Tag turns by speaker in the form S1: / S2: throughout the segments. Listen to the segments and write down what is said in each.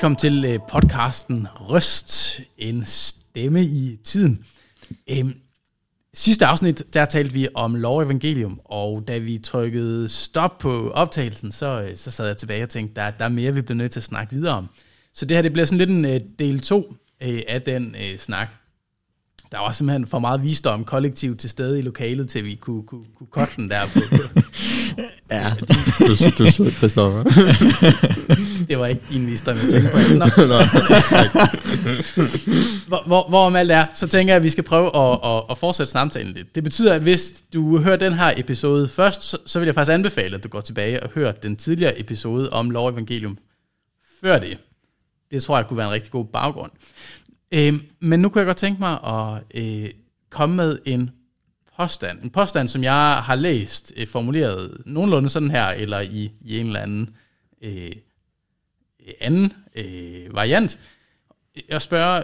S1: Velkommen til øh, podcasten Røst, en stemme i tiden. Øhm, sidste afsnit, der talte vi om lov og evangelium, og da vi trykkede stop på optagelsen, så, øh, så sad jeg tilbage og tænkte, der, der er mere, vi bliver nødt til at snakke videre om. Så det her, det bliver sådan lidt en øh, del 2 af den øh, snak. Der var simpelthen for meget visdom kollektivt til stede i lokalet, til vi kunne, kunne, kunne cutte den der på.
S2: Ja.
S3: Du, du sidder, Christoffer.
S1: det var ikke din visdom, jeg tænkte på. Nå. hvor, hvor, hvorom alt er, så tænker jeg, at vi skal prøve at, at, at fortsætte samtalen lidt. Det betyder, at hvis du hører den her episode først, så, så vil jeg faktisk anbefale, at du går tilbage og hører den tidligere episode om lov evangelium før det. Det tror jeg kunne være en rigtig god baggrund. Øh, men nu kunne jeg godt tænke mig at øh, komme med en påstand. En påstand, som jeg har læst øh, formuleret nogenlunde sådan her, eller i, i en eller anden øh, anden øh, variant. Jeg spørger,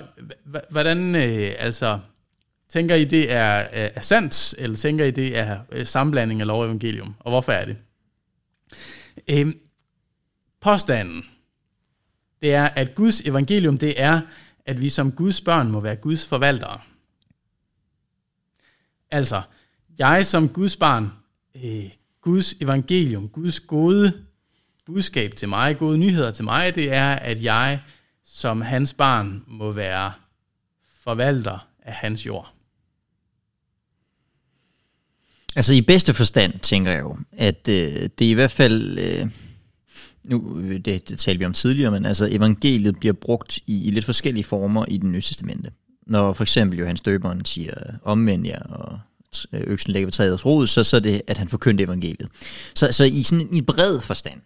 S1: hvordan øh, altså tænker I det er, er, er sandt, eller tænker I det er øh, sammenblanding af lov og evangelium, og hvorfor er det? Øh, påstanden, det er, at Guds evangelium, det er, at vi som Guds børn må være Guds forvaltere. Altså, jeg som Guds barn, øh, Guds evangelium, Guds gode budskab til mig, gode nyheder til mig, det er, at jeg som hans barn må være forvalter af hans jord.
S2: Altså i bedste forstand, tænker jeg jo, at øh, det er i hvert fald, øh, nu det, det talte vi om tidligere, men altså evangeliet bliver brugt i, i lidt forskellige former i den nye testamente. Når for eksempel Johannes Døberen siger, omvend jer og øksen lægger ved træets rod, så, så er det, at han forkyndte evangeliet. Så, så i sådan en bred forstand,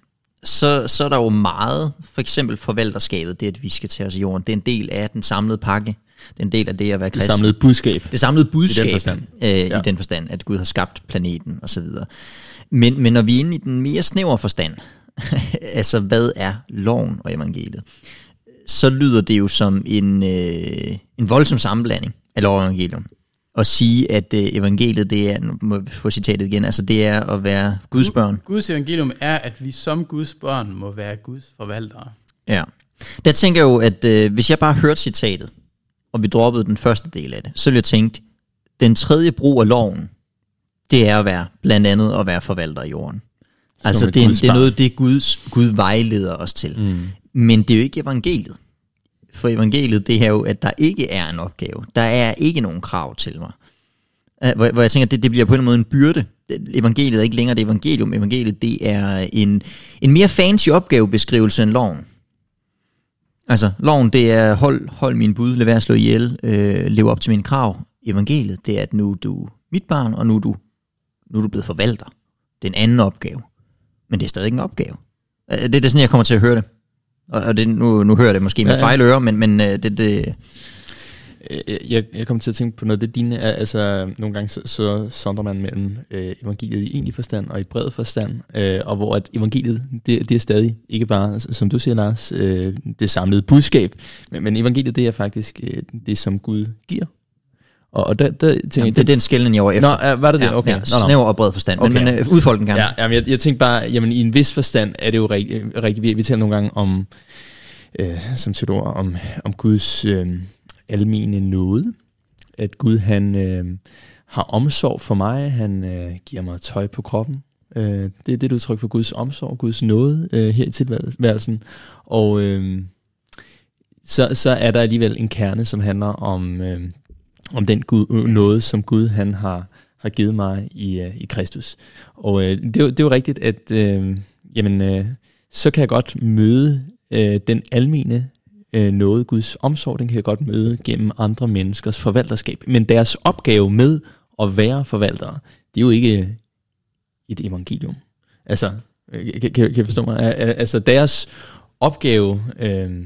S2: så, så er der jo meget, for eksempel forvalterskabet, det at vi skal tage os i jorden, det er en del af den samlede pakke. Det er en del af det at være
S3: Det
S2: kristen.
S3: samlede budskab.
S2: Det samlede budskab,
S3: I den forstand.
S2: Øh,
S3: Ja.
S2: i den forstand, at Gud har skabt planeten osv. Men, men når vi er inde i den mere snævre forstand, altså hvad er loven og evangeliet, så lyder det jo som en, øh, en voldsom sammenblanding af lov og evangelium. At sige, at øh, evangeliet, det er, nu må jeg få citatet igen, altså det er at være Guds børn.
S1: Guds evangelium er, at vi som Guds børn må være Guds forvaltere.
S2: Ja. Der tænker jeg jo, at øh, hvis jeg bare hørte citatet, og vi droppede den første del af det, så ville jeg tænke, den tredje brug af loven, det er at være, blandt andet at være forvalter af jorden. Altså
S3: et
S2: det er, det er noget, det Guds, Gud vejleder os til. Mm. Men det er jo ikke evangeliet. For evangeliet, det er jo, at der ikke er en opgave. Der er ikke nogen krav til mig. Øh, Hvor, hvor jeg tænker, det, det bliver på en måde en byrde. Evangeliet er ikke længere det evangelium. Evangeliet, det er en, en mere fancy opgavebeskrivelse end loven. Altså, loven, det er, hold, hold min bud, lad være at slå ihjel, øh, lev op til mine krav. Evangeliet, det er, at nu er du mit barn, og nu er du, nu er du blevet forvalter. Det er en anden opgave. Men det er stadig en opgave. Øh, Det, det er sådan, jeg kommer til at høre det. Og, det, nu, nu hører jeg det måske med
S3: Ja,
S2: ja, fejl øre, men, men øh, det, det,
S3: Øh, Jeg, jeg kommer til at tænke på noget det dine er, altså nogle gange så, så sondrer man mellem øh, evangeliet i egentlig forstand og i bred forstand, øh, og hvor at evangeliet, det, det er stadig ikke bare, som du siger Lars, øh, det samlede budskab, men, men evangeliet det er faktisk øh, det, som Gud giver. Og, og der, der tænker
S2: jamen,
S3: jeg,
S2: det er den skældning, jeg var efter.
S3: Nå, øh, var det det?
S2: Ja,
S3: Okay.
S2: ja,
S3: nå.
S2: snæver og bred forstand. Okay. Men, men øh, udfold den gerne.
S3: Ja, jamen, jeg, jeg tænkte bare, jamen i en vis forstand er det jo rigtigt. Rigtig, vi, vi taler nogle gange om, øh, som ord, om, om Guds øh, almene nåde. At Gud han øh, har omsorg for mig, han øh, giver mig tøj på kroppen. Øh, det er det, udtryk for Guds omsorg, Guds nåde øh, her i tilværelsen. Og øh, så, så er der alligevel en kerne, som handler om, øh, om den Gud, øh, noget, som Gud han har, har givet mig i, øh, i Kristus. Og øh, det, er jo, det er jo rigtigt, at øh, jamen, øh, så kan jeg godt møde øh, den almene øh, noget, Guds omsorg, den kan jeg godt møde gennem andre menneskers forvalterskab. Men deres opgave med at være forvaltere, det er jo ikke øh, et evangelium. Altså, øh, kan, kan, kan jeg forstå mig? Altså deres opgave, øh,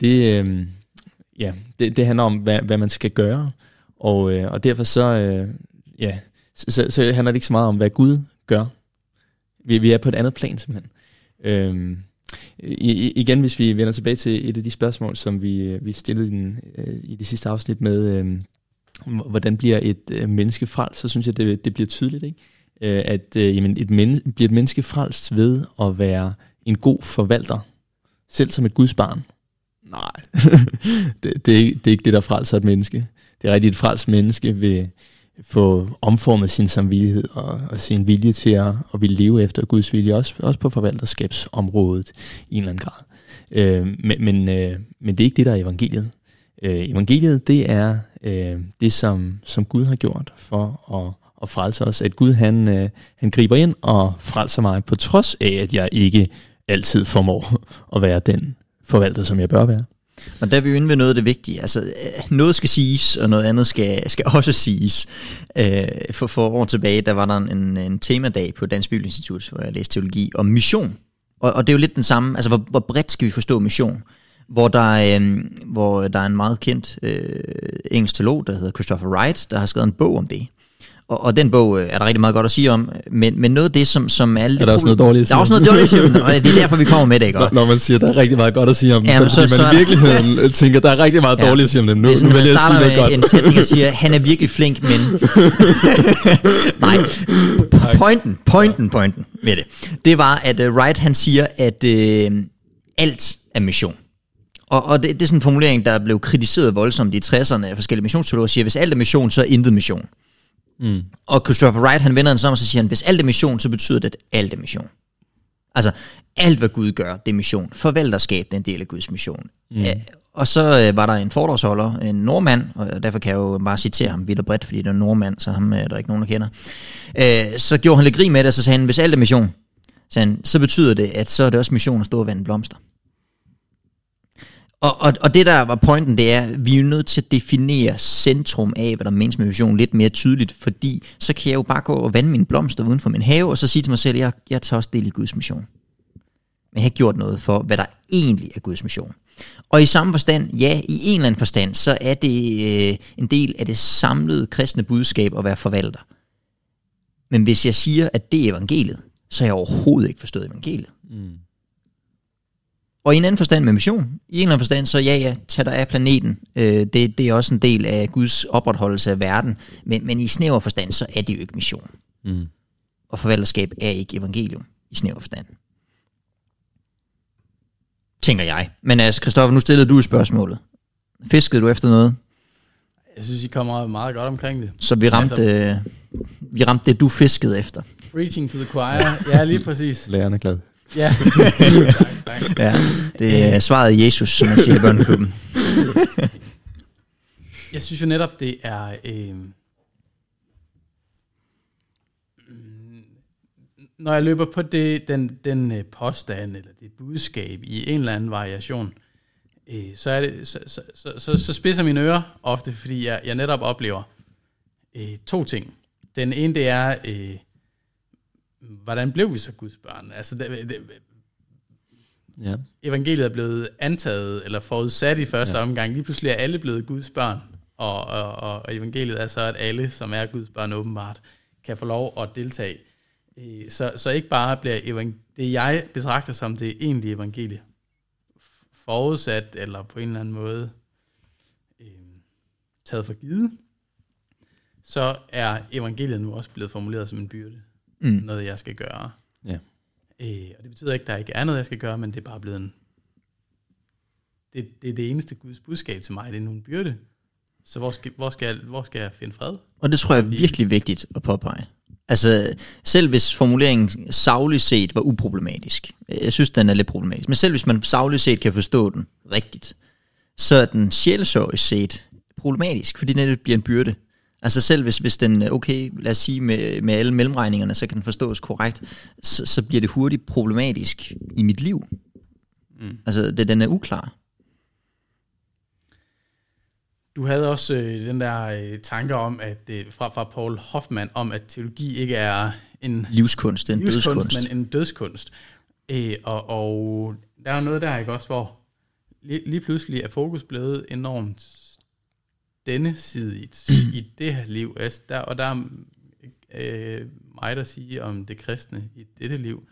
S3: det, øh, ja, det, det handler om, hvad, hvad man skal gøre. Og, øh, og derfor så, øh, ja, så, så, så handler det ikke så meget om, hvad Gud gør. Vi, vi er på et andet plan simpelthen. Øhm, i, igen, hvis vi vender tilbage til et af de spørgsmål, som vi, vi stillede i, den, øh, i det sidste afsnit med, øh, hvordan bliver et øh, menneske frelst, så synes jeg, det, det bliver tydeligt, ikke? Øh, at øh, jamen, et men, bliver et menneske frelst ved at være en god forvalter selv som et Guds barn? Nej, det, det, er ikke, det er ikke det, der frelser et menneske. Det er rigtigt, et frelst menneske vil få omformet sin samvittighed og, og sin vilje til at, at ville leve efter Guds vilje, også, også på forvalterskabsområdet i en eller anden grad. Øh, men, men, øh, men det er ikke det, der er evangeliet. Øh, evangeliet, det er øh, det, som, som Gud har gjort for at, at frelse os. At Gud, han, øh, han griber ind og frelser mig, på trods af, at jeg ikke altid formår at være den forvalter, som jeg bør være.
S2: Og der er vi jo inde ved noget af det vigtige. Altså, øh, noget skal siges, og noget andet skal, skal også siges. Øh, for, for år tilbage, der var der en, en temadag på Dansk Bibelinstitut, hvor jeg læste teologi, om mission. Og, og det er jo lidt den samme, altså hvor, hvor bredt skal vi forstå mission? Hvor der, øh, hvor der er en meget kendt øh, engelsk teolog, der hedder Christopher Wright, der har skrevet en bog om det. Og, og den bog øh, er der rigtig meget godt at sige om, men, men noget af det, som, som alle...
S3: Er der også noget dårligt at sige
S2: Der er også noget dårligt at sige om, og det er derfor, vi kommer med det, ikke?
S3: Når, når man siger, der er rigtig meget godt at sige om
S2: Jamen,
S3: så, så, man
S2: så
S3: i
S2: der-
S3: virkeligheden tænker, at der er rigtig meget
S2: Ja.
S3: dårligt at sige om dem. Nu,
S2: det er sådan,
S3: nu vil jeg sige
S2: starter
S3: noget godt.
S2: med en sætning og siger, han er virkelig flink, men... Nej, pointen, pointen, pointen med det, det var, at uh, Wright han siger, at uh, alt er mission. Og, og det, det er sådan en formulering, der blev kritiseret voldsomt i 60'erne af forskellige missionsteologer, siger, hvis alt er mission, så er intet mission.
S3: Mm.
S2: Og Christopher Wright, han vender den sådan, og så siger han, hvis alt er mission, så betyder det, at alt er mission. Altså, alt hvad Gud gør, det er mission. Forvalterskab, det er en del af Guds mission. Mm. og så øh, var der en foredragsholder, en nordmand, og derfor kan jeg jo bare citere ham vidt og bredt, fordi det er en nordmand, så ham øh, er der ikke nogen, der kender. Øh, så gjorde han lidt grin med det, og så sagde han, hvis alt er mission, så, han, så betyder det, at så er det også mission at stå og vande blomster. Og, og, og det der var pointen, det er, at vi er nødt til at definere centrum af, hvad der menes med mission, lidt mere tydeligt, fordi så kan jeg jo bare gå og vande mine blomster uden for min have, og så sige til mig selv, jeg, jeg tager også del i Guds mission. Men jeg har ikke gjort noget for, hvad der egentlig er Guds mission. Og i samme forstand, ja, i en eller anden forstand, så er det øh, en del af det samlede kristne budskab at være forvalter. Men hvis jeg siger, at det er evangeliet, så har jeg overhovedet ikke forstået evangeliet.
S3: Mm.
S2: Og i en anden forstand med mission, i en eller anden forstand, så ja, ja, tag dig af planeten. Øh, det, det er også en del af Guds opretholdelse af verden. Men, men i snæver forstand, så er det jo ikke mission.
S3: Mm.
S2: Og forvalterskab er ikke evangelium i snæver forstand. Tænker jeg. Men altså, Christoffer, nu stillede du spørgsmålet. Fiskede du efter noget?
S1: Jeg synes, I kommer meget godt omkring det.
S2: Så vi ramte, øh, vi ramte det, du fiskede efter.
S1: Preaching to the choir. Ja, lige præcis.
S3: Læreren er glad.
S1: Ja.
S2: Ja, det er svaret af Jesus, som man siger i børneklubben.
S1: Jeg synes jo netop, det er... Øh, mm, når jeg løber på det, den, den øh, påstand, eller det budskab i en eller anden variation, øh, så, er det, så, så, så, så, så spidser mine ører ofte, fordi jeg, jeg netop oplever øh, to ting. Den ene, det er, øh, hvordan blev vi så Guds børn? Altså, det, det,
S3: Ja.
S1: evangeliet er blevet antaget eller forudsat i første ja. omgang. Lige pludselig er alle blevet Guds børn, og, og, og, og evangeliet er så, at alle, som er Guds børn åbenbart, kan få lov at deltage. Øh, Så, så ikke bare bliver det, jeg betragter som det egentlige evangelie, forudsat eller på en eller anden måde øh, taget for givet, så er evangeliet nu også blevet formuleret som en byrde.
S2: Mm.
S1: Noget, jeg skal gøre.
S3: Ja.
S1: Øh, og det betyder ikke, at der ikke er noget, jeg skal gøre, men det er bare blevet en... Det, det er det eneste Guds budskab til mig, det er en byrde. Så hvor skal, hvor skal, jeg, hvor skal jeg finde fred?
S2: Og det tror jeg er virkelig vigtigt at påpege. Altså, selv hvis formuleringen savligt set var uproblematisk, jeg synes, den er lidt problematisk, men selv hvis man savligt set kan forstå den rigtigt, så er den sjælesørigt set problematisk, fordi netop bliver en byrde. Altså selv hvis, hvis den, okay, lad os sige med, med alle mellemregningerne, så kan den forstås korrekt, så, så bliver det hurtigt problematisk i mit liv.
S1: Mm.
S2: Altså, det, den er uklar.
S1: Du havde også øh, den der øh, tanke om, at øh, fra, fra Paul Hoffmann, om at teologi ikke er en
S2: Livskunst, det er en
S1: livskunst,
S2: dødskunst.
S1: men en dødskunst. Øh, og, og der er noget der, ikke også, hvor lige, lige pludselig er fokus blevet enormt denne side i, i det her liv. Altså, der, og der er øh, meget at sige om det kristne i dette liv.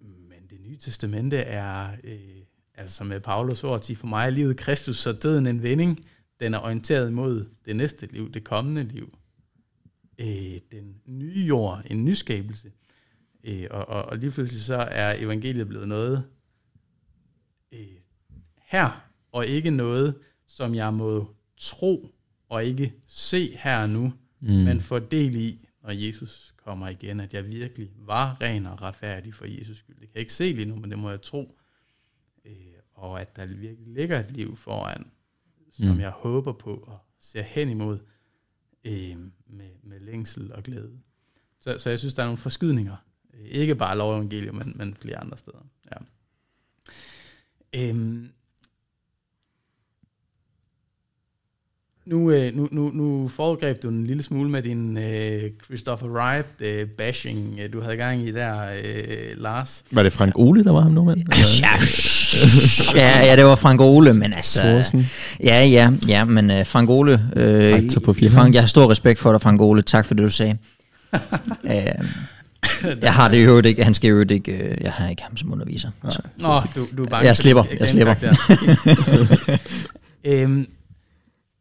S1: Men det nye testamente er, øh, altså med Paulus ord, at for mig er livet Kristus, så døden en vending. Den er orienteret mod det næste liv, det kommende liv. Øh, den nye jord, en nyskabelse. Øh, og, og, og lige pludselig så er evangeliet blevet noget, øh, her, og ikke noget, som jeg må tro og ikke se her nu, mm. men få del i, når Jesus kommer igen, at jeg virkelig var ren og retfærdig for Jesus skyld. Det kan jeg ikke se lige nu, men det må jeg tro. Øh, og at der virkelig ligger et liv foran, som mm. jeg håber på og ser hen imod øh, med, med længsel og glæde. Så, så jeg synes, der er nogle forskydninger. Ikke bare lovevangeliet, men, men flere andre steder. Ja. Øhm, nu, øh, nu, nu, nu foregreb du en lille smule med din øh, Christopher Wright øh, bashing, øh, du havde gang i der, øh, Lars.
S3: Var det Frank Ole, der var ham nu med?
S2: ja, ja, det var Frank Ole, men altså... Thorsen. Ja, ja, ja, men uh, Frank Ole... Øh, på Frank, jeg har stor respekt for dig, Frank Ole. Tak for det, du sagde. uh, jeg har det jo ikke, han skal jo ikke, uh, jeg har ikke ham som underviser. Så.
S1: Nå, du, du er bange
S2: Jeg slipper, jeg slipper.
S1: øhm,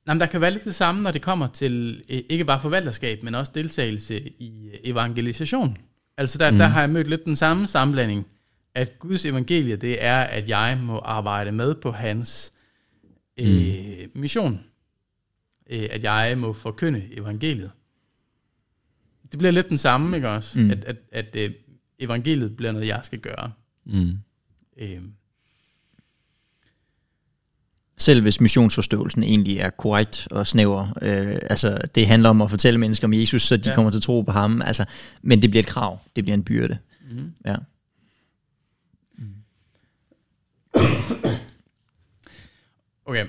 S1: Jamen, der kan være lidt det samme, når det kommer til ikke bare forvalterskab, men også deltagelse i evangelisation. Altså der, mm. der har jeg mødt lidt den samme sammenblanding at Guds evangelie, det er, at jeg må arbejde med på hans øh, mm. mission. Øh, at jeg må forkynde evangeliet. Det bliver lidt den samme, ikke også? Mm. At, at, at øh, evangeliet bliver noget, jeg skal gøre. Mm. Øh.
S2: Selv hvis missionsforståelsen egentlig er korrekt og snæver. Øh, altså, det handler om at fortælle mennesker om Jesus, så de ja. kommer til at tro på ham. Altså, men det bliver et krav. Det bliver en byrde. Mm. Ja.
S1: Okay.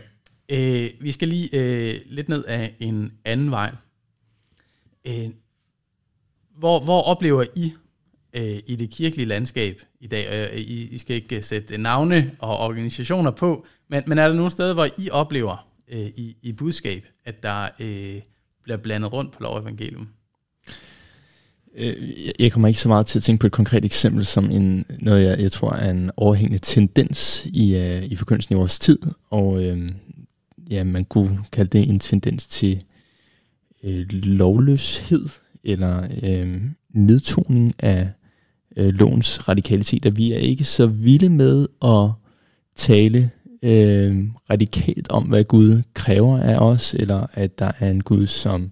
S1: Øh, vi skal lige øh, lidt ned af en anden vej. Øh, hvor, hvor oplever I øh, i det kirkelige landskab i dag? Øh, I, I skal ikke sætte navne og organisationer på, men, men er der nogle steder, hvor I oplever øh, i, i budskab, at der øh, bliver blandet rundt på lov evangelium?
S3: Øh, jeg kommer ikke så meget til at tænke på et konkret eksempel som en, noget, jeg, jeg tror er en overhængende tendens i, uh, i forkyndelsen i vores tid, og øh, ja, man kunne kalde det en tendens til øh, lovløshed, eller øh, nedtoning af øh, lovens radikalitet, at vi er ikke så vilde med at tale øh, radikalt om, hvad Gud kræver af os, eller at der er en Gud, som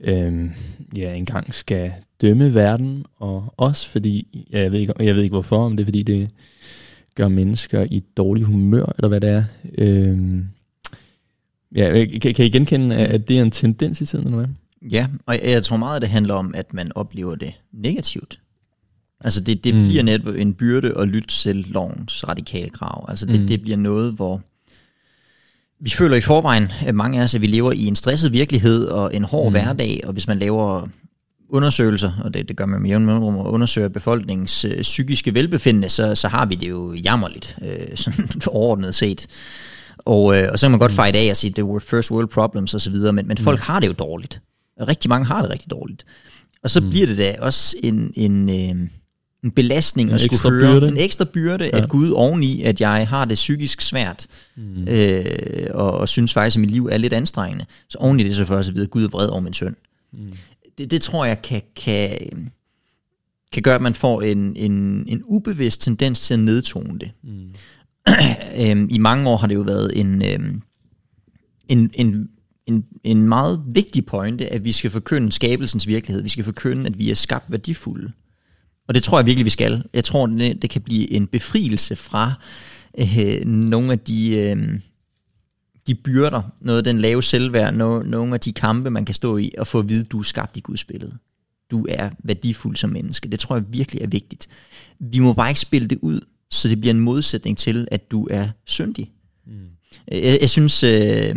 S3: øh, ja, engang skal dømme verden og os, fordi, ja, jeg, ved ikke, jeg ved ikke hvorfor, om det er fordi, det gør mennesker i dårlig humør, eller hvad det er. Øh, ja, kan, kan I genkende, at det er en tendens i tiden, eller hvad?
S2: Ja, og jeg, jeg tror meget, at det handler om, at man oplever det negativt. Altså det, det mm. bliver netop en byrde at lytte til lovens radikale krav. Altså det, mm. det bliver noget, hvor vi føler i forvejen, at mange af os, at vi lever i en stresset virkelighed og en hård mm. hverdag, og hvis man laver undersøgelser, og det, det gør man med jævn mellemrum, og undersøger befolkningens øh, psykiske velbefindende, så, så har vi det jo jammerligt, øh, sådan overordnet set. Og, øh, og så kan man godt fejre af og sige, det er first world problems osv., men, men mm. folk har det jo dårligt. Rigtig mange har det rigtig dårligt. Og så mm. bliver det da også en, en, øh, en belastning en at skulle høre, byrde. en ekstra byrde, ja. at Gud oveni, at jeg har det psykisk svært, mm. øh, og, og synes faktisk, at mit liv er lidt anstrengende. Så oveni det så for os at vide, at Gud er vred over min søn. Mm. Det, det tror jeg kan, kan, kan gøre, at man får en, en, en ubevidst tendens til at nedtone det. Mm. øhm, I mange år har det jo været en, øhm, en, en, en, en meget vigtig pointe, at vi skal forkynde skabelsens virkelighed. Vi skal forkynde, at vi er skabt værdifulde. Og det tror jeg virkelig, vi skal. Jeg tror, det, det kan blive en befrielse fra øh, nogle af de, øh, de byrder, noget af den lave selvværd, no, nogle af de kampe, man kan stå i, og få at vide, at du er skabt i Guds billede. Du er værdifuld som menneske. Det tror jeg virkelig er vigtigt. Vi må bare ikke spille det ud, så det bliver en modsætning til, at du er syndig. Mm. Jeg, jeg synes, øh,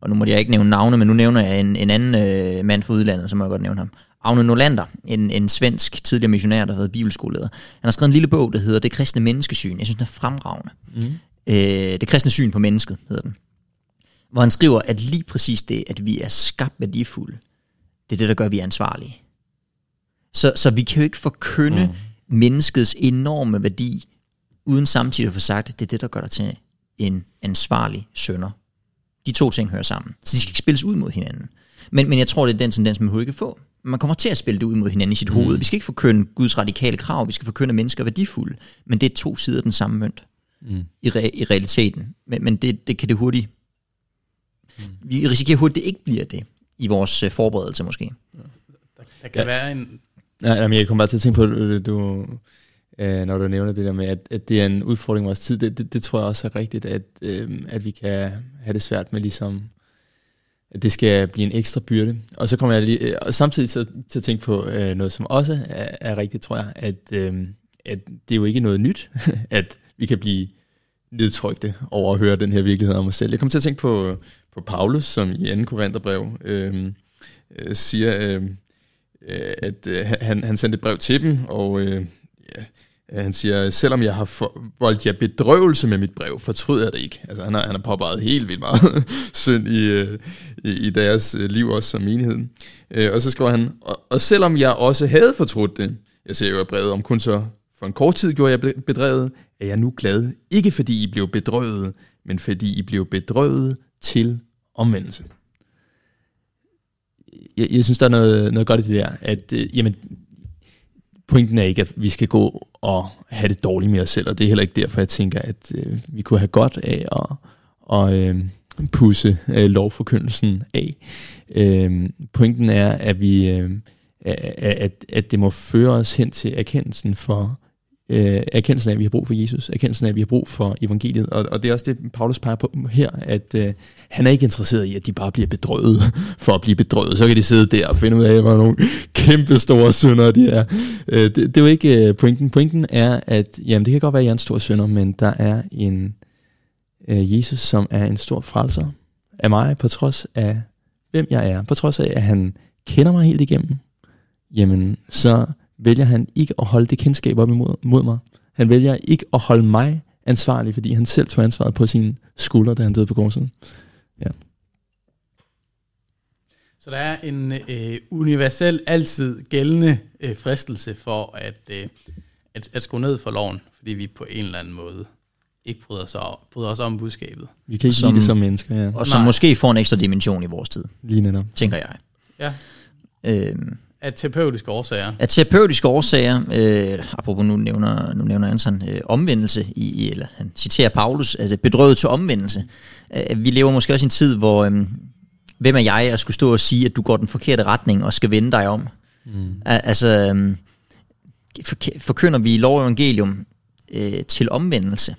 S2: og nu må jeg ikke nævne navne, men nu nævner jeg en, en anden øh, mand fra udlandet, så må jeg godt nævne ham. Agne Nolander, en, en svensk tidligere missionær, der har været bibelskoleleder. Han har skrevet en lille bog, der hedder Det kristne menneskesyn. Jeg synes, den er fremragende. Mm. Øh, det kristne syn på mennesket, hedder den. Hvor han skriver, at lige præcis det, at vi er skabt værdifulde, det er det, der gør, at vi er ansvarlige. Så, så vi kan jo ikke forkynde mm. menneskets enorme værdi, uden samtidig at få sagt, at det er det, der gør dig til en ansvarlig sønder. De to ting hører sammen. Så de skal ikke spilles ud mod hinanden. Men, men jeg tror, det er den tendens, man ikke kan få man kommer til at spille det ud mod hinanden i sit mm. hoved. Vi skal ikke forkynde Guds radikale krav, vi skal forkynde mennesker værdifulde, men det er to sider af den samme mønt.
S3: Mm.
S2: i, re, i realiteten. Men, men det, det kan det hurtigt... Vi risikerer hurtigt, at det ikke bliver det i vores øh, forberedelse måske.
S1: Der, der kan
S3: Ja.
S1: ja. være en...
S3: Nej, jamen, jeg kommer bare til at tænke på, øh, du, øh, når du nævner det der med, at, at det er en udfordring i vores tid. Det, det, det tror jeg også er rigtigt, at, øh, at vi kan have det svært med ligesom, at det skal blive en ekstra byrde. Og så kommer jeg lige, øh, og samtidig til, til at tænke på øh, noget, som også er, er rigtigt, tror jeg, at, øh, at det er jo ikke noget nyt, at vi kan blive nedtrykte over at høre den her virkelighed om os selv. Jeg kommer til at tænke på, på Paulus, som i 2. Korintherbrev øh, øh, siger, øh, øh, at øh, han, han sendte et brev til dem, og øh, ja, Øh, han siger, selvom jeg har for, voldt jer bedrøvelse med mit brev, fortryder jeg det ikke. Altså han har, han har påpeget helt vildt meget synd i, øh, i, i deres øh, liv også som menighed. Og så skriver han, og, og selvom jeg også havde fortrudt det, jeg ser jo i brevet om kun så for en kort tid gjorde jeg bedrevet, er jeg nu glad, ikke fordi I blev bedrøvet, men fordi I blev bedrøvet til omvendelse jeg, jeg synes, der er noget, noget godt i det der, at øh, jamen, pointen er ikke, at vi skal gå og have det dårligt med os selv, og det er heller ikke derfor, jeg tænker, at øh, vi kunne have godt af at og, øh, pusse øh, lovforkyndelsen af. Øh, pointen er, at vi øh, at, at det må føre os hen til erkendelsen for øh, erkendelsen af, at vi har brug for Jesus, erkendelsen af, at vi har brug for evangeliet, og, og det er også det, Paulus peger på her, at øh, han er ikke interesseret i, at de bare bliver bedrøvet for at blive bedrøvet. Så kan de sidde der og finde ud af, hvor nogle kæmpe store synder de er. Øh, det, det er jo ikke øh, pointen. Pointen er, at jamen, det kan godt være, at jeg er en stor synder, men der er en øh, Jesus, som er en stor frelser af mig, på trods af, hvem jeg er. På trods af, at han kender mig helt igennem, jamen, så vælger han ikke at holde det kendskab op imod mod mig. Han vælger ikke at holde mig ansvarlig, fordi han selv tog ansvaret på sine skuldre, da han døde på korset.
S1: Så der er en øh, universel, altid gældende øh, fristelse for at, øh, at, at skrue ned for loven, fordi vi på en eller anden måde ikke bryder os, om, bryder os om budskabet.
S3: Vi kan ikke
S2: Som-
S3: lide det som mennesker, ja.
S2: Og som
S1: Nej.
S2: måske får en ekstra dimension i vores tid,
S3: Lige netop.
S2: tænker jeg.
S1: Ja,
S2: Øhm,
S1: af terapeutiske årsager.
S2: af terapeutiske årsager, øh, apropos nu nævner, nu nævner Anson, øh, omvendelse, i, i- eller han citerer Paulus, altså bedrøvet til omvendelse. Øh, vi lever måske også i en tid, hvor, øh, hvem er jeg at skulle stå og sige, at du går den forkerte retning og skal vende dig om?
S3: Mm.
S2: Al- Altså, øh, fork- forkynder vi lov og evangelium øh, til omvendelse?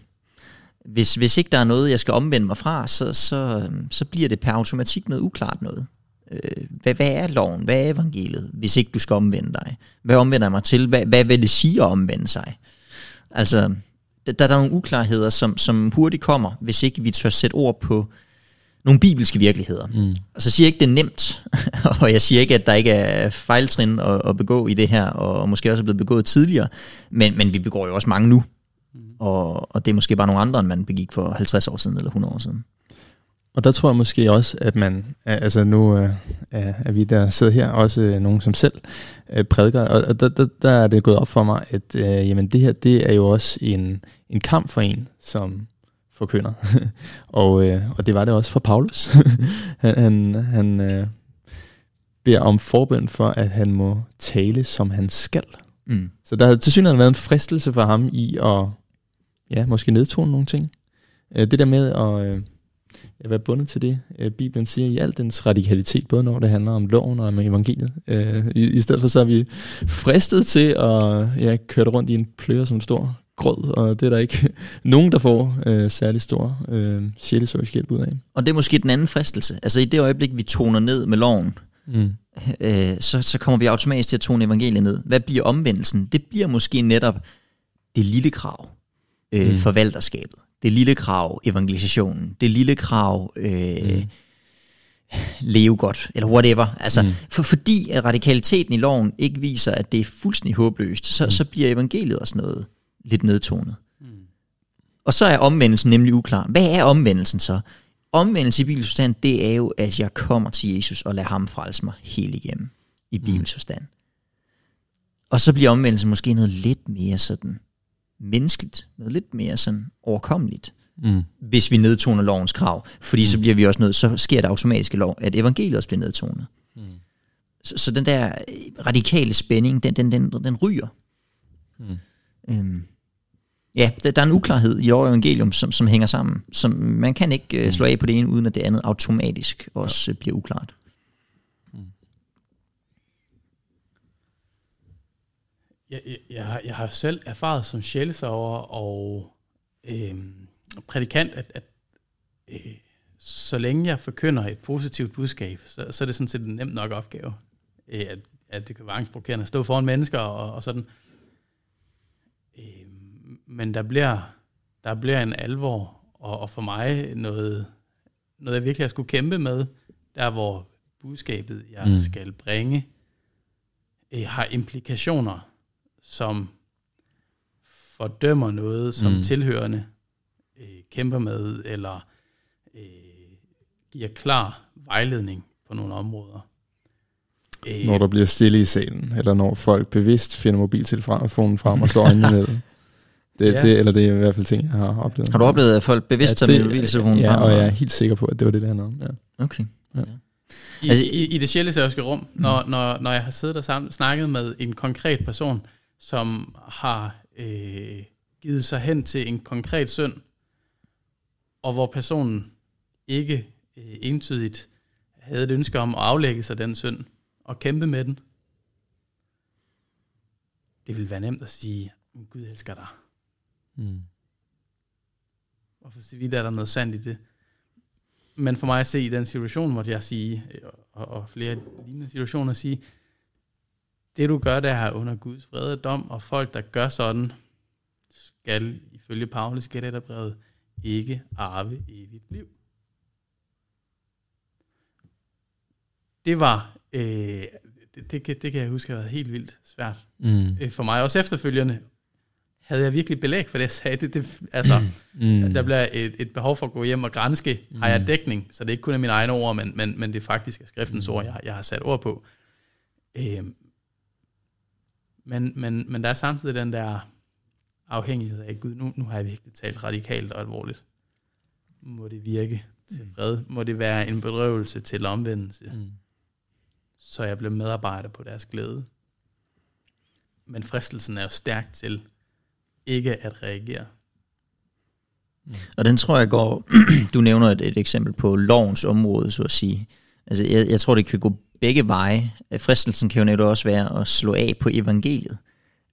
S2: Hvis, hvis ikke der er noget, jeg skal omvende mig fra, så, så, øh, så bliver det per automatik noget uklart noget. Øh, hvad, hvad er loven? Hvad er evangeliet, hvis ikke du skal omvende dig? Hvad omvender jeg mig til? Hvad, hvad vil det sige at omvende sig? Altså, der, der er nogle uklarheder, som, som hurtigt kommer, hvis ikke vi tør sætte ord på nogle bibelske virkeligheder.
S3: Mm.
S2: Og så siger jeg ikke, det er nemt, og jeg siger ikke, at der ikke er fejltrin at, at begå i det her, og måske også er blevet begået tidligere, men, men vi begår jo også mange nu, og, og det er måske bare nogle andre, end man begik for 50 år siden eller 100 år siden.
S3: Og der tror jeg måske også, at man, altså nu øh, er vi der sidder her, også øh, nogen som selv øh, prædiker, og og der, der, der er det gået op for mig, at øh, jamen det her, det er jo også en, en kamp for en, som forkynder. og, øh, og det var det også for Paulus. han han, han øh, beder om forbøn for, at han må tale, som han skal.
S2: Mm.
S3: Så der har til synligheden været en fristelse for ham i at ja, måske nedtone nogle ting. Øh, Det der med at øh, at være bundet til det, øh, Bibelen siger i al dens radikalitet, både når det handler om loven og om evangeliet. Øh, i, I stedet for så er vi fristet til at ja, køre det rundt i en pløre som en stor grød, og det er der ikke nogen, der får øh, særlig stor øh, sjælesøgisk hjælp ud af.
S2: Og det er måske den anden fristelse. Altså i det øjeblik, vi toner ned med loven,
S3: Mm.
S2: øh, så, så kommer vi automatisk til at tone evangeliet ned. Hvad bliver omvendelsen? Det bliver måske netop det lille krav, øh,
S3: mm.
S2: forvalterskabet. Det lille krav, evangelisationen. Det lille krav, øh,
S3: Mm.
S2: mm. leve godt, eller whatever. Altså,
S3: Mm.
S2: mm. for, fordi at radikaliteten i loven ikke viser, at det er fuldstændig håbløst, så,
S3: Mm.
S2: mm. så bliver evangeliet også noget lidt nedtonet.
S1: Mm.
S2: Og så er omvendelsen nemlig uklar. Hvad er omvendelsen så? Omvendelse i forstand, det er jo, at jeg kommer til Jesus og lader ham frelse mig helt igennem i Bibels forstand. Og så bliver omvendelsen måske noget lidt mere sådan menneskeligt, noget lidt mere sådan overkommeligt,
S3: Mm.
S2: hvis vi nedtoner lovens krav. Fordi mm. så bliver vi også nødt, så sker det automatisk lov, at evangeliet også bliver nedtonet.
S3: Mm.
S2: Så, så den der øh, radikale spænding, den, den, den, den ryger.
S3: Mm.
S2: Øhm, Ja, der, der er en uklarhed i og evangelium, som, som hænger sammen. Som man kan ikke uh, slå af på det ene, uden at det andet automatisk også ja. bliver uklart.
S1: Jeg, jeg, jeg, har, jeg har selv erfaret som sjælesover og øh, prædikant, at, at øh, så længe jeg forkynder et positivt budskab, så, så er det sådan set en nem nok opgave. Øh, at, at det kan være angstprovokerende at stå foran mennesker og, og sådan. Øh, men der bliver, der bliver en alvor, og, og for mig noget, noget, jeg virkelig har skulle kæmpe med, der hvor budskabet, jeg mm. skal bringe, øh, har implikationer som fordømmer noget, som mm. tilhørende øh, kæmper med, eller øh, giver klar vejledning på nogle områder.
S3: Øh, når der bliver stille i salen, eller når folk bevidst finder mobiltelefonen frem og slår øjnene ned. Det, ja. det, eller det er i hvert fald ting, jeg har oplevet.
S2: Har du oplevet, at folk bevidst tager ja, mobiltelefonen
S3: Ja, og jeg er helt sikker på, at det var det, det handlede om. Ja.
S2: Okay. Ja.
S1: I, altså, i, I det sjældesørske rum, når, når, når jeg har siddet og sammen, snakket med en konkret person, som har øh, givet sig hen til en konkret synd, og hvor personen ikke øh, entydigt havde et ønske om at aflægge sig den synd og kæmpe med den. Det vil være nemt at sige, Gud elsker dig. Mm. Hvorfor så vidt er der noget sandt i det? Men for mig at se i den situation, måtte jeg sige, og, og flere lignende situationer sige, det du gør, der er under Guds vrede dom, og folk, der gør sådan, skal ifølge Paulus gætterbrevet ikke arve evigt liv. Det var, øh, det, det, det kan jeg huske, har været helt vildt svært mm. øh, for mig. Også efterfølgende havde jeg virkelig belæg for det, jeg sagde. Det, det, altså, mm. Der bliver et, et behov for at gå hjem og grænske. Mm. Har jeg dækning? Så det er ikke kun af mine egne ord, men, men, men det er faktisk skriftens mm. ord, jeg, jeg har sat ord på. Øh, men, men, men der er samtidig den der afhængighed af Gud. Nu, nu har jeg virkelig talt radikalt og alvorligt. Må det virke til mm. fred? Må det være en bedrøvelse til omvendelse? Mm. Så jeg bliver medarbejder på deres glæde. Men fristelsen er jo stærk til ikke at reagere.
S2: Mm. Og den tror jeg går, du nævner et, et eksempel på lovens område, så at sige. Altså, jeg, jeg tror, det kan gå begge veje. Fristelsen kan jo netop også være at slå af på evangeliet.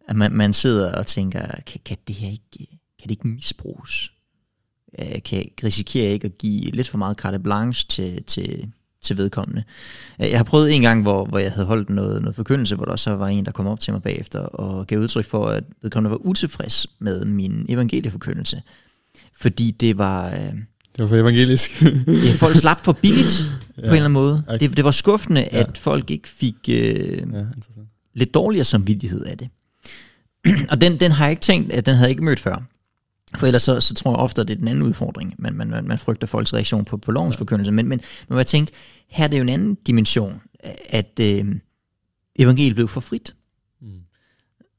S2: At man, man sidder og tænker, kan, kan det her ikke, kan det ikke misbruges? Øh, kan, risikerer jeg ikke at give lidt for meget carte blanche til, til, til vedkommende. Øh, jeg har prøvet en gang, hvor, hvor jeg havde holdt noget, noget forkyndelse, hvor der så var en, der kom op til mig bagefter og gav udtryk for, at vedkommende var utilfreds med min evangelieforkyndelse. Fordi det var... Øh,
S3: det var for evangelisk.
S2: ja, folk slap for billigt ja. på en eller anden måde. Okay. Det, det var skuffende, ja. at folk ikke fik øh, ja, lidt dårligere samvittighed af det. og den, den har jeg ikke tænkt, at den havde jeg ikke mødt før. For ellers så, så tror jeg ofte, at det er den anden udfordring. Man, man, man, man frygter folks reaktion på, på lovens ja. forkyndelse. Men, men, men jeg tænkte, her er det jo en anden dimension, at øh, evangeliet blev for frit. Mm.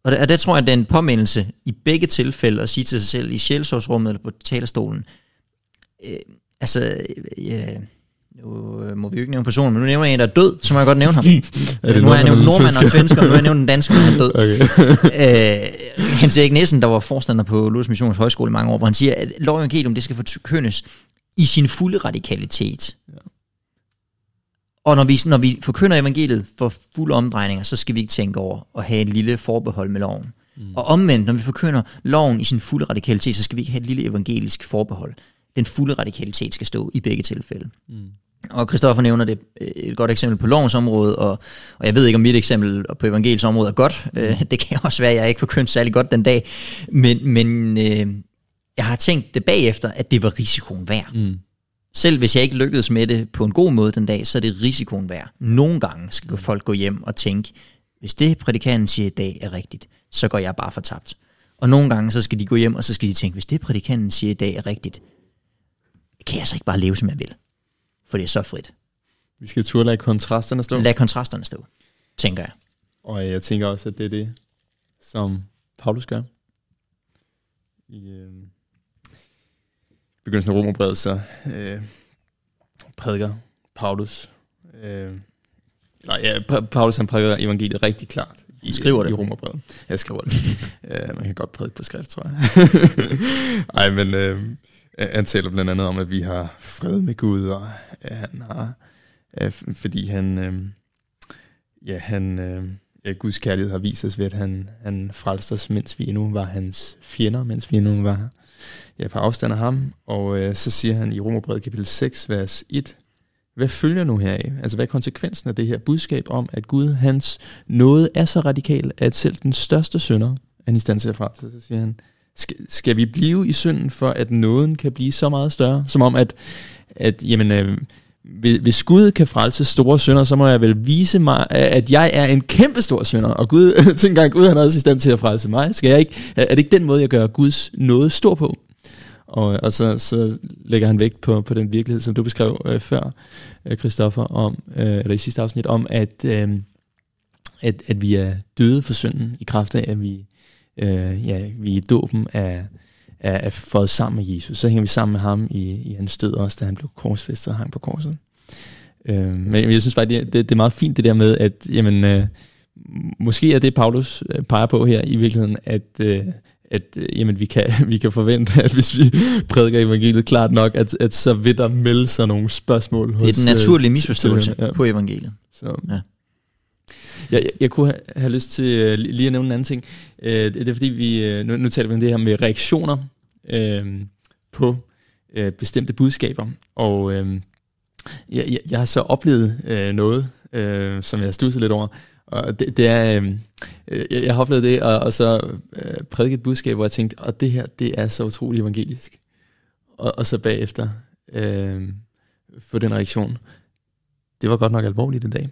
S2: Og, der, og der tror jeg, at det er en påmindelse i begge tilfælde at sige til sig selv i sjælsårsrummet eller på talerstolen, øh, altså, øh, nu øh, må vi jo ikke nævne personen, men nu nævner jeg en, der er død, så må jeg godt nævne ham. er det nu har jeg nævnt nordmand og svensker, og nu har jeg nævnt den danske, der er død. Okay. øh, Hans Erik Nissen, der var forstander på Luthers Missions Højskole i mange år, hvor han siger, at lov evangelium, det skal forkyndes i sin fulde radikalitet. Ja. Og når vi, når vi forkynder evangeliet for fulde omdrejninger, så skal vi ikke tænke over at have et lille forbehold med loven. Mm. Og omvendt, når vi forkynder loven i sin fulde radikalitet, så skal vi ikke have et lille evangelisk forbehold. Den fulde radikalitet skal stå i begge tilfælde. Mm. Og Christoffer nævner det øh, et godt eksempel på lovens område, og, og jeg ved ikke, om mit eksempel på evangeliets område er godt. Mm. Det kan også være, at jeg ikke forkyndt særlig godt den dag. Men, men øh, jeg har tænkt det bagefter, at det var risikoen værd. Mm. Selv hvis jeg ikke lykkedes med det på en god måde den dag, så er det risikoen værd. Nogle gange skal folk gå hjem og tænke, hvis det prædikanten siger i dag er rigtigt, så går jeg bare fortabt. Og nogle gange så skal de gå hjem, og så skal de tænke, hvis det prædikanten siger i dag er rigtigt, kan jeg så ikke bare leve, som jeg vil? For det er så frit.
S3: Vi skal turde lade kontrasterne stå.
S2: Lad kontrasterne stå, tænker jeg.
S3: Og jeg tænker også, at det er det, som Paulus gør. I øh, begyndelsen af Romerbrevet, så øh, prædiker Paulus. Øh, nej, ja, Paulus han prædiker evangeliet rigtig klart i,
S2: skriver det.
S3: i Romerbrevet. Jeg skriver det. uh, man kan godt prædike på skrift, tror jeg. Ej, men uh, han taler blandt andet om, at vi har fred med Gud, og uh, han har, uh, fordi han, øh, ja, han, øh, ja, Guds kærlighed har vist os ved, at han, han frelste os, mens vi endnu var hans fjender, mens vi endnu var ja, på afstand af ham. Og uh, så siger han i Romerbrevet kapitel 6, vers 1, hvad følger nu heraf? Altså, hvad er konsekvensen af det her budskab om, at Gud, hans nåde er så radikal, at selv den største synder han i stand til at frelse? Så siger han, skal, skal vi blive i synden, for at nåden kan blive så meget større? Som om, at, at jamen, øh, hvis Gud kan frelse store synder, så må jeg vel vise mig, at jeg er en kæmpe stor synder. Og Gud, tænk engang, Gud han er også i stand til at frelse mig. Skal jeg ikke, er det ikke den måde, jeg gør Guds nåde stor på? Og, og så, så lægger han vægt på, på den virkelighed, som du beskrev øh, før, øh, Christoffer, om, øh, eller i sidste afsnit, om at, øh, at, at vi er døde for synden i kraft af, at vi, øh, ja, vi i dåben er, er, er fået sammen med Jesus. Så hænger vi sammen med ham i, i hans død også, da han blev korsfæstet og hang på korset. Øh, men jeg synes bare, det, det, det er meget fint det der med, at jamen, øh, måske er det, Paulus øh, peger på her i virkeligheden, at, øh, at øh, jamen, vi, kan, vi kan forvente, at hvis vi prædiker evangeliet klart nok, at, at så vil der melde sig nogle spørgsmål.
S2: Det er den naturlige misforståelse ja. på evangeliet.
S3: Så. Ja. Jeg, jeg, jeg kunne have lyst til uh, lige at nævne en anden ting. Uh, det, det er fordi, vi, uh, nu, nu taler vi om det her med reaktioner uh, på uh, bestemte budskaber. Og uh, jeg, jeg, jeg har så oplevet uh, noget, uh, som jeg har studset lidt over. Og det, det er, øh, jeg har oplevet det, og, og så øh, prædiket et budskab, hvor jeg tænkte, og det her, det er så utroligt evangelisk. Og, og så bagefter øh, få den reaktion, det var godt nok alvorligt i dag.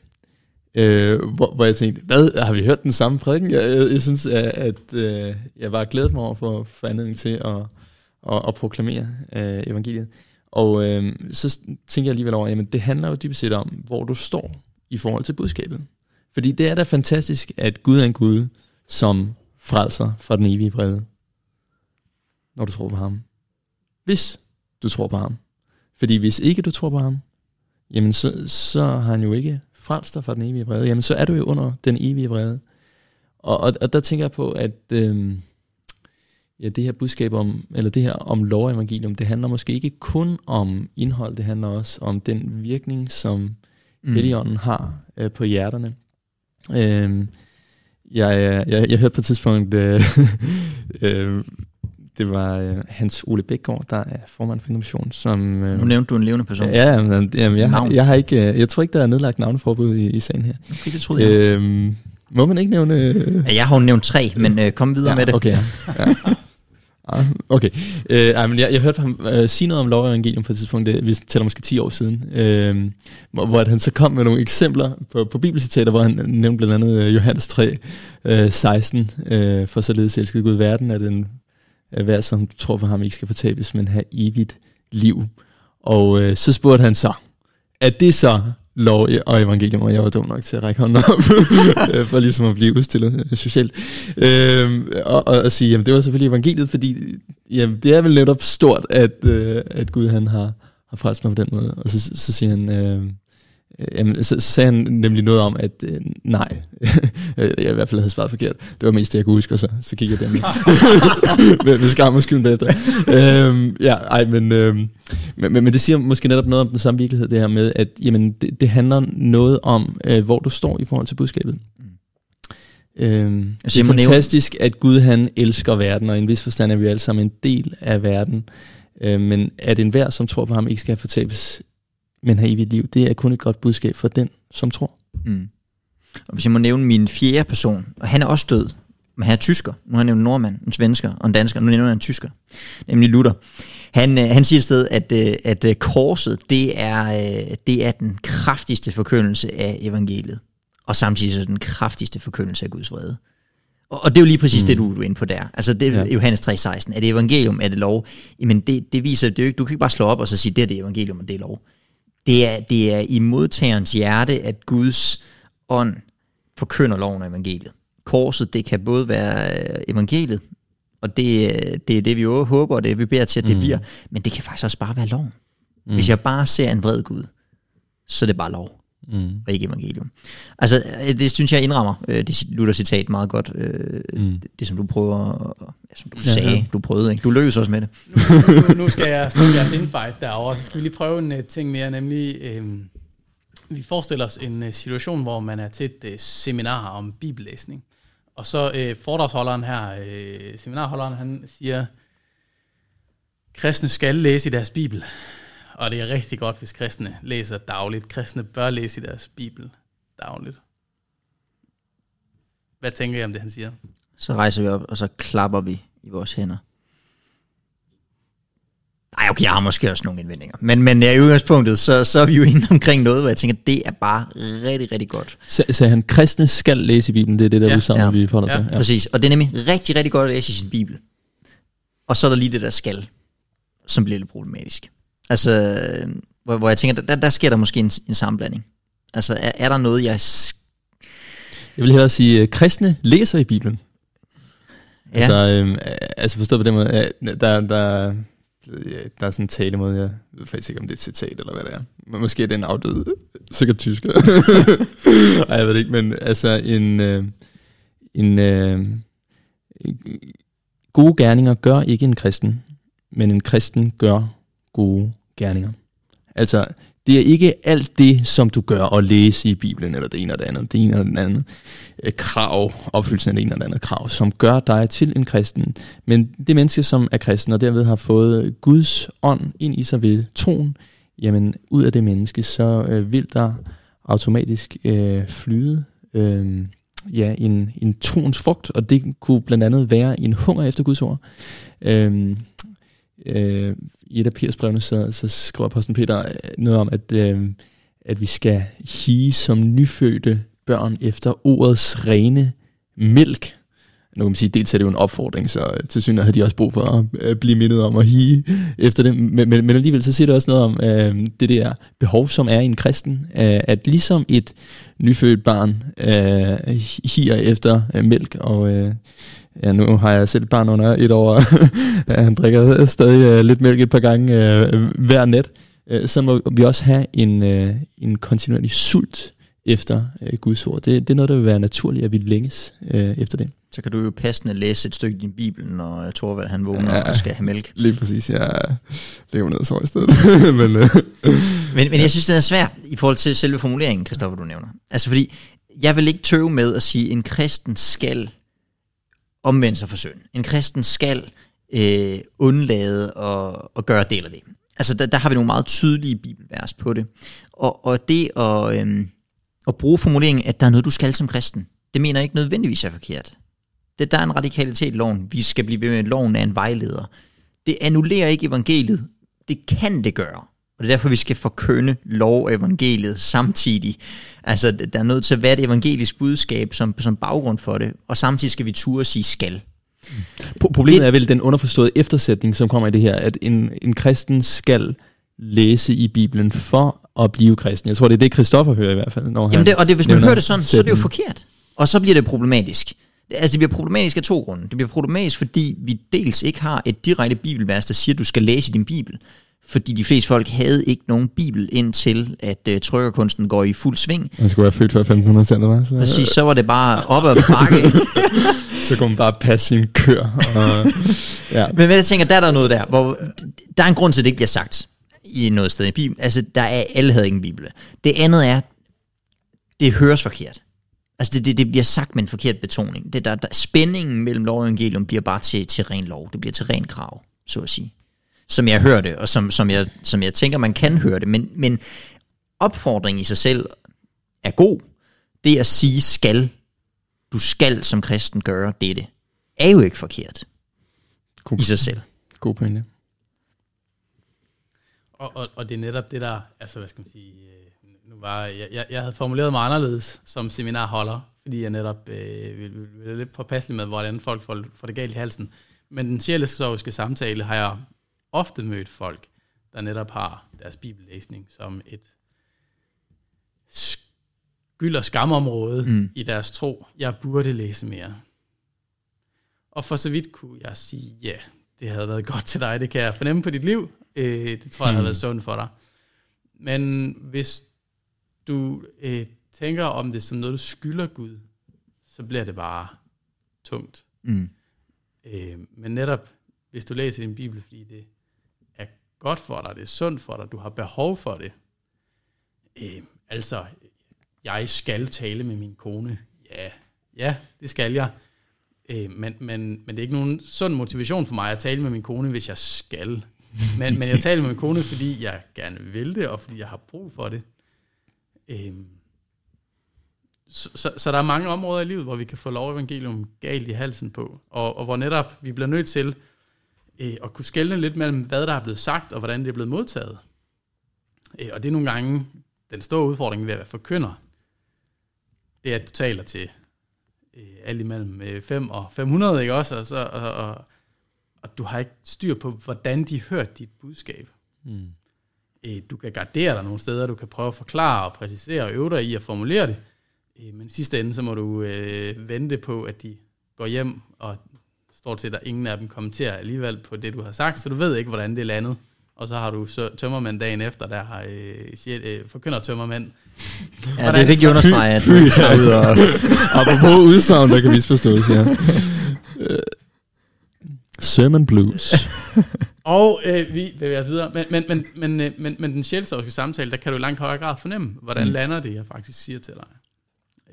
S3: Øh, hvor, hvor jeg tænkte, hvad, har vi hørt den samme prædiken? Jeg, jeg, jeg synes, at, at øh, jeg var glædet mig over for, for anledning til at, at, at proklamere øh, evangeliet. Og øh, så tænker jeg alligevel over, at det handler jo dybest set om, hvor du står i forhold til budskabet. Fordi det er da fantastisk, at Gud er en Gud, som frelser fra den evige vrede. Når du tror på ham. Hvis du tror på ham. Fordi hvis ikke du tror på ham, jamen så, så har han jo ikke frelst dig fra den evige vrede. Jamen så er du jo under den evige vrede. Og, og, og der tænker jeg på, at øhm, ja, det her budskab om, eller det her om lov evangelium, det handler måske ikke kun om indhold, det handler også om den virkning, som mm. Helligånden har øh, på hjerterne. Øh, jeg, jeg, jeg hørte på et tidspunkt, øh, øh, det var øh, Hans Ole Bækgaard, der er formand for Innovation. Som,
S2: øh, nu nævnte du en levende person.
S3: Ja, men, jamen, jeg, har, jeg, har ikke, øh, jeg tror ikke, der er nedlagt navneforbud i, i sagen her.
S2: Okay, det troede jeg. Øh,
S3: må man ikke nævne... Øh,
S2: ja, jeg har jo nævnt tre, men øh, kom videre
S3: ja,
S2: med det.
S3: Okay, ja. Ah, okay. Øh, ej, men jeg, jeg hørte ham øh, sige noget om lov og evangelium på et tidspunkt, det, vi tæller måske 10 år siden, øh, hvor, hvor han så kom med nogle eksempler på, på bibelcitater, hvor han nævnte blandt andet øh, Johannes 3, øh, 16, øh, for således elskede Gud verden, at den øh, hver, som tror for ham, ikke skal fortabes, men have evigt liv. Og øh, så spurgte han så, er det så lov og evangelium, og jeg var dum nok til at række hånden op, øh, for ligesom at blive udstillet øh, socialt. Øh, og, og, og sige, jamen det var selvfølgelig evangeliet, fordi jamen, det er vel netop stort, at, øh, at Gud han har, har frelst mig på den måde. Og så, så siger han, Øh, jamen, så, så sagde han nemlig noget om, at øh, nej, jeg i hvert fald havde svaret forkert. Det var mest det, jeg kunne huske, og så, så kiggede jeg dem med, med skam og skylden bagefter. øhm, ja, ej, men, øhm, men, men, men det siger måske netop noget om den samme virkelighed, det her med, at jamen, det, det handler noget om, øh, hvor du står i forhold til budskabet. Øhm, altså, det er fantastisk, at Gud han elsker verden, og i en vis forstand er vi alle sammen en del af verden. Øh, men at enhver, som tror på ham, ikke skal fortabes, men have evigt liv, det er kun et godt budskab for den, som tror. Mm.
S2: Og hvis jeg må nævne min fjerde person, og han er også død, men han er tysker. Nu har jeg nævnt en nordmand, en svensker og en dansker, nu nævner jeg en tysker, nemlig Luther. Han, øh, han siger et sted, at, øh, at øh, korset, det er, det er den kraftigste forkyndelse af evangeliet, og samtidig så den kraftigste forkyndelse af Guds vrede. Og, og det er jo lige præcis mm. det, du er inde på der. Altså det er ja. Johannes 3,16. Er det evangelium, er det lov? Jamen det, det viser, det er jo ikke, du kan ikke bare slå op og så sige, det er det evangelium, og det er lov. Det er, det er i modtagerens hjerte, at Guds ånd forkynder loven og evangeliet. Korset, det kan både være øh, evangeliet, og det, det er det, vi håber, og det vi beder til, at det mm. bliver, men det kan faktisk også bare være loven. Mm. Hvis jeg bare ser en vred Gud, så er det bare lov. Mm. og ikke evangelium. Altså, øh, det synes jeg indrammer øh, det Luther-citat meget godt. Øh, mm. det, det, som du prøver, ja, som du ja, sagde, ja. du prøvede, ikke? Du løs også med det.
S1: Nu, nu, nu skal jeg snakke jeres infight derovre, så skal vi lige prøve en uh, ting mere, nemlig... Øh, vi forestiller os en uh, situation, hvor man er til et uh, seminar om bibellæsning. Og så øh, foredragsholderen her, øh, seminarholderen, han siger, kristne skal læse i deres bibel. Og det er rigtig godt, hvis kristne læser dagligt. Kristne bør læse i deres bibel dagligt. Hvad tænker I om det, han siger?
S2: Så rejser vi op, og så klapper vi i vores hænder. Nej, okay, jeg har måske også nogle indvendinger. Men, men i udgangspunktet, så, så er vi jo inde omkring noget, hvor jeg tænker, det er bare rigtig, rigtig godt.
S3: Så, så han, kristne skal læse i Bibelen, det er det, der ja. udsagn, ja. vi får dig ja. til.
S2: Ja, præcis. Og det er nemlig rigtig, rigtig godt at læse i sin Bibel. Og så er der lige det, der skal, som bliver lidt problematisk. Altså, hvor, hvor jeg tænker, der, der sker der måske en, en sammenblanding. Altså, er, er der noget, jeg...
S3: Jeg vil hellere sige, at kristne læser i Bibelen. Ja. Altså, øhm, altså forstået på den måde, der, der, der er sådan en talemåde, jeg ved faktisk ikke, om det er et citat, eller hvad det er. Men måske er det en afdød, sikkert tysker. Ej, jeg ved det ikke, men altså en, øh, en øh, gode gerninger gør ikke en kristen, men en kristen gør gode gerninger. Altså, det er ikke alt det, som du gør at læse i Bibelen, eller det ene eller det andet, det ene eller det andet øh, krav, opfyldelsen af det ene eller det andet krav, som gør dig til en kristen. Men det menneske, som er kristen, og derved har fået Guds ånd ind i sig ved troen, jamen ud af det menneske, så øh, vil der automatisk øh, flyde øh, ja, en, en troens frugt, og det kunne blandt andet være en hunger efter Guds ord. Øh, øh, i et af Peters brevene, så, så skriver apostlen Peter øh, noget om, at, øh, at vi skal hige som nyfødte børn efter ordets rene mælk. Nu kan man sige, dels er det jo en opfordring, så øh, til synes havde de også brug for at øh, blive mindet om at hige efter det. Men, men, men alligevel så siger det også noget om øh, det der behov, som er i en kristen, øh, at ligesom et nyfødt barn øh, higer efter øh, mælk, og øh, Ja, nu har jeg selv barn under et år, han drikker stadig uh, lidt mælk et par gange uh, hver nat. Uh, så må vi også have en, en kontinuerlig sult efter Guds ord. Det, det er noget, der vil være naturligt, at vi længes efter det.
S2: Så kan du jo passende læse et stykke i din bibel, når Torvald han vågner ja, og skal have mælk.
S3: Lige præcis, jeg lever ned så i stedet. men,
S2: uh, men, men jeg synes, det er svært i forhold til selve formuleringen, Kristoffer, du nævner. Altså fordi, jeg vil ikke tøve med at sige, at en kristen skal omvende sig for synd. En kristen skal øh, undlade at, at gøre del af det. Altså der, der har vi nogle meget tydelige bibelvers på det. Og, og det at, øh, at bruge formuleringen, at der er noget, du skal som kristen, det mener jeg ikke nødvendigvis er forkert. Det, der er en radikalitet i loven. Vi skal blive ved med, at loven er en vejleder. Det annullerer ikke evangeliet. Det kan det gøre. Og det er derfor, vi skal forkynde lov og evangeliet samtidig. Altså, der er nødt til at være et evangelisk budskab som, som baggrund for det, og samtidig skal vi turde sige skal.
S3: Problemet er vel den underforståede eftersætning, som kommer i det her, at en, en kristen skal læse i Bibelen for at blive kristen. Jeg tror, det er det, Christoffer hører i hvert fald. Når
S2: Jamen det, og det, hvis man hører det sådan, så er det jo forkert. Og så bliver det problematisk. Altså det bliver problematisk af to grunde. Det bliver problematisk, fordi vi dels ikke har et direkte bibelvers, der siger, at du skal læse din bibel fordi de fleste folk havde ikke nogen bibel indtil, at uh, trykkerkunsten går i fuld sving.
S3: Man skulle være født før 1500-tallet, var så...
S2: Præcis, så var det bare op ad bakke.
S3: så kunne man bare passe sin kør. Og,
S2: ja. Men jeg tænker, der er der noget der, hvor der er en grund til, at det ikke bliver sagt i noget sted i Bibelen. Altså, der er, alle havde ikke en bibel. Det andet er, det høres forkert. Altså, det, det, det bliver sagt med en forkert betoning. Det der, der, spændingen mellem lov og evangelium bliver bare til, til ren lov. Det bliver til ren krav, så at sige som jeg hørte, og som, som, jeg, som jeg tænker, man kan høre det. Men, men opfordringen i sig selv er god. Det at sige skal, du skal som kristen gøre dette, er jo ikke forkert God. i sig selv.
S3: God pointe.
S1: Og, og, og det er netop det der, altså hvad skal man sige, øh, nu var, jeg, jeg, jeg havde formuleret mig anderledes som seminarholder, fordi jeg netop øh, ville, ville, ville lidt påpasselig med, hvordan folk får, får det galt i halsen. Men den sjælesoviske samtale har jeg ofte mødt folk, der netop har deres bibellæsning som et skyld- og skamområde mm. i deres tro. Jeg burde læse mere. Og for så vidt kunne jeg sige, ja, det havde været godt til dig, det kan jeg fornemme på dit liv. Øh, det tror jeg mm. havde været sundt for dig. Men hvis du øh, tænker om det som noget, du skylder Gud, så bliver det bare tungt.
S2: Mm.
S1: Øh, men netop, hvis du læser din bibel, fordi det godt for dig, det er sundt for dig, du har behov for det. Øh, altså, jeg skal tale med min kone. Ja, ja, det skal jeg. Øh, men, men, men det er ikke nogen sund motivation for mig at tale med min kone, hvis jeg skal. Men, men jeg taler med min kone, fordi jeg gerne vil det, og fordi jeg har brug for det. Øh, så, så, så der er mange områder i livet, hvor vi kan få lov evangelium galt i halsen på, og, og hvor netop vi bliver nødt til øh, at kunne skelne lidt mellem, hvad der er blevet sagt, og hvordan det er blevet modtaget. Øh, og det er nogle gange den store udfordring ved at være forkynder. Det er, at du taler til øh, alt imellem øh, 5 og 500, ikke også? Og, så, og, og, og du har ikke styr på, hvordan de hører dit budskab.
S3: Mm.
S1: Øh, du kan gardere dig nogle steder, du kan prøve at forklare og præcisere og øve dig i at formulere det, øh, men i sidste ende, så må du øh, vente på, at de går hjem, og står til, at der ingen af dem kommenterer alligevel på det, du har sagt, så du ved ikke, hvordan det er landet. Og så har du så tømmermænd dagen efter, der har øh, shit, øh, forkynder tømmermænd.
S2: Ja, det er vigtigt at understrege, at du er ude og...
S3: Apropos udsagn, der kan misforstås, ja. Øh, Sermon Blues.
S1: Og øh, vi bevæger os videre. Men, men, men, men, øh, men, men den sjælsovske samtale, der kan du i langt højere grad fornemme, hvordan mm. lander det, jeg faktisk siger til dig.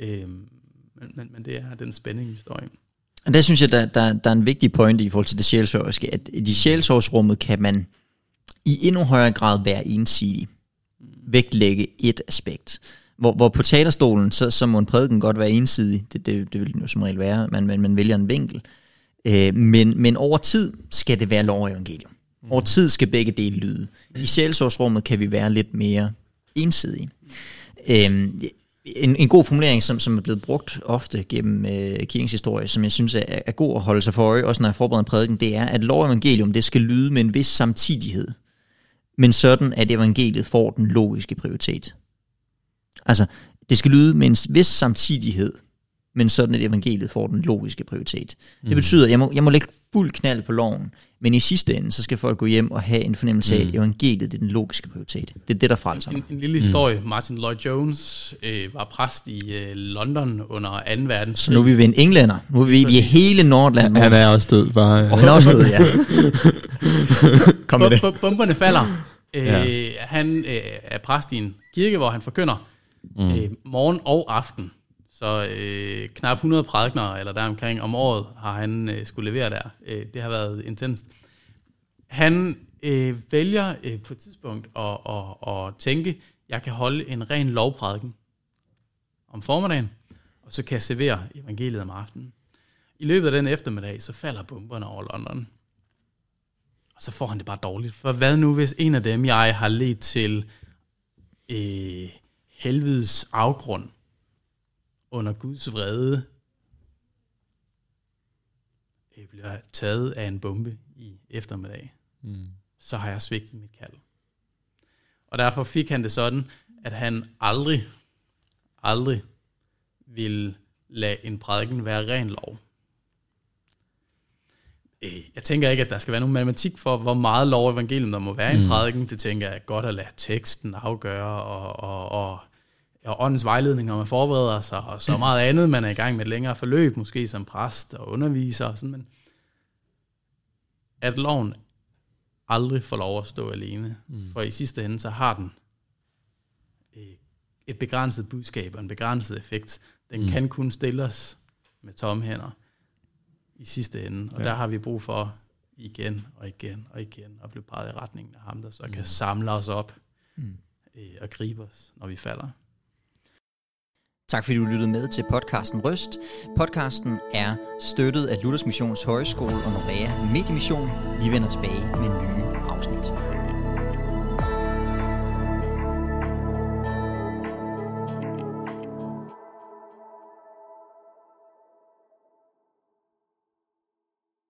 S1: Øh, men, men, men det er den spænding, vi står i.
S2: Og der synes jeg, der, der, der er en vigtig point i forhold til det sjælsovske, at i sjælsovsrummet kan man i endnu højere grad være ensidig. Vægtlægge et aspekt. Hvor, hvor på talerstolen, så, så må en prædiken godt være ensidig. Det, det, det vil den jo som regel være. Man, man, man vælger en vinkel. Øh, men, men over tid skal det være lov og evangelium. Over tid skal begge dele lyde. I sjælsårsrummet kan vi være lidt mere ensidige. Øhm, en, en god formulering, som, som er blevet brugt ofte gennem øh, kirkens historie, som jeg synes er, er god at holde sig for øje, også når jeg forbereder en prædiken, det er, at lov og evangelium, det skal lyde med en vis samtidighed, men sådan, at evangeliet får den logiske prioritet. Altså, det skal lyde med en vis samtidighed, men sådan, at evangeliet får den logiske prioritet. Mm. Det betyder, at jeg må, jeg må lægge fuld knald på loven, men i sidste ende, så skal folk gå hjem og have en fornemmelse af, at evangeliet det er den logiske prioritet. Det er det, der frelser
S1: En, en lille historie. Mm. Martin Lloyd Jones øh, var præst i øh, London under 2. verdenskrig.
S2: Så nu er vi ved en englænder. Nu er vi i hele Nordland.
S3: Han er også død, bare.
S2: Og han er også død, ja. Kom med det.
S1: Bomberne falder. Øh, ja. Han øh, er præst i en kirke, hvor han forkynder mm. øh, morgen og aften. Så øh, knap 100 prædikner eller deromkring om året har han øh, skulle levere der. Øh, det har været intenst. Han øh, vælger øh, på et tidspunkt at, at, at tænke, jeg kan holde en ren lovprædiken om formiddagen, og så kan jeg servere evangeliet om aftenen. I løbet af den eftermiddag, så falder bomberne over London. Og så får han det bare dårligt. For hvad nu, hvis en af dem, jeg har let til øh, helvedes afgrund under Guds vrede, øh, bliver taget af en bombe i eftermiddag,
S3: Mm.
S1: så har jeg svigtet mit kald. Og derfor fik han det sådan, at han aldrig, aldrig ville lade en prædiken være ren lov. Øh, Jeg tænker ikke, at der skal være nogen matematik for, hvor meget lov evangelium der må være i en
S3: Mm.
S1: prædiken. Det tænker jeg er godt at lade teksten afgøre, og, og, og, og åndens vejledning, når man forbereder sig, og så meget andet. Man er i gang med et længere forløb, måske som præst og underviser og sådan, men at loven aldrig får lov at stå alene. Mm. For i sidste ende, så har den øh, et begrænset budskab og en begrænset effekt. Den mm. kan kun stille os med tomme hænder i sidste ende. Og. Ja. der har vi brug for igen og igen og igen at blive peget i retningen af ham, der så mm. kan samle os op
S2: Mm.
S1: øh, og gribe os, når vi falder.
S2: Tak fordi du lyttede med til podcasten Røst. Podcasten er støttet af Luthers Missions Højskole og Norea Mediemission. Vi vender tilbage med nye.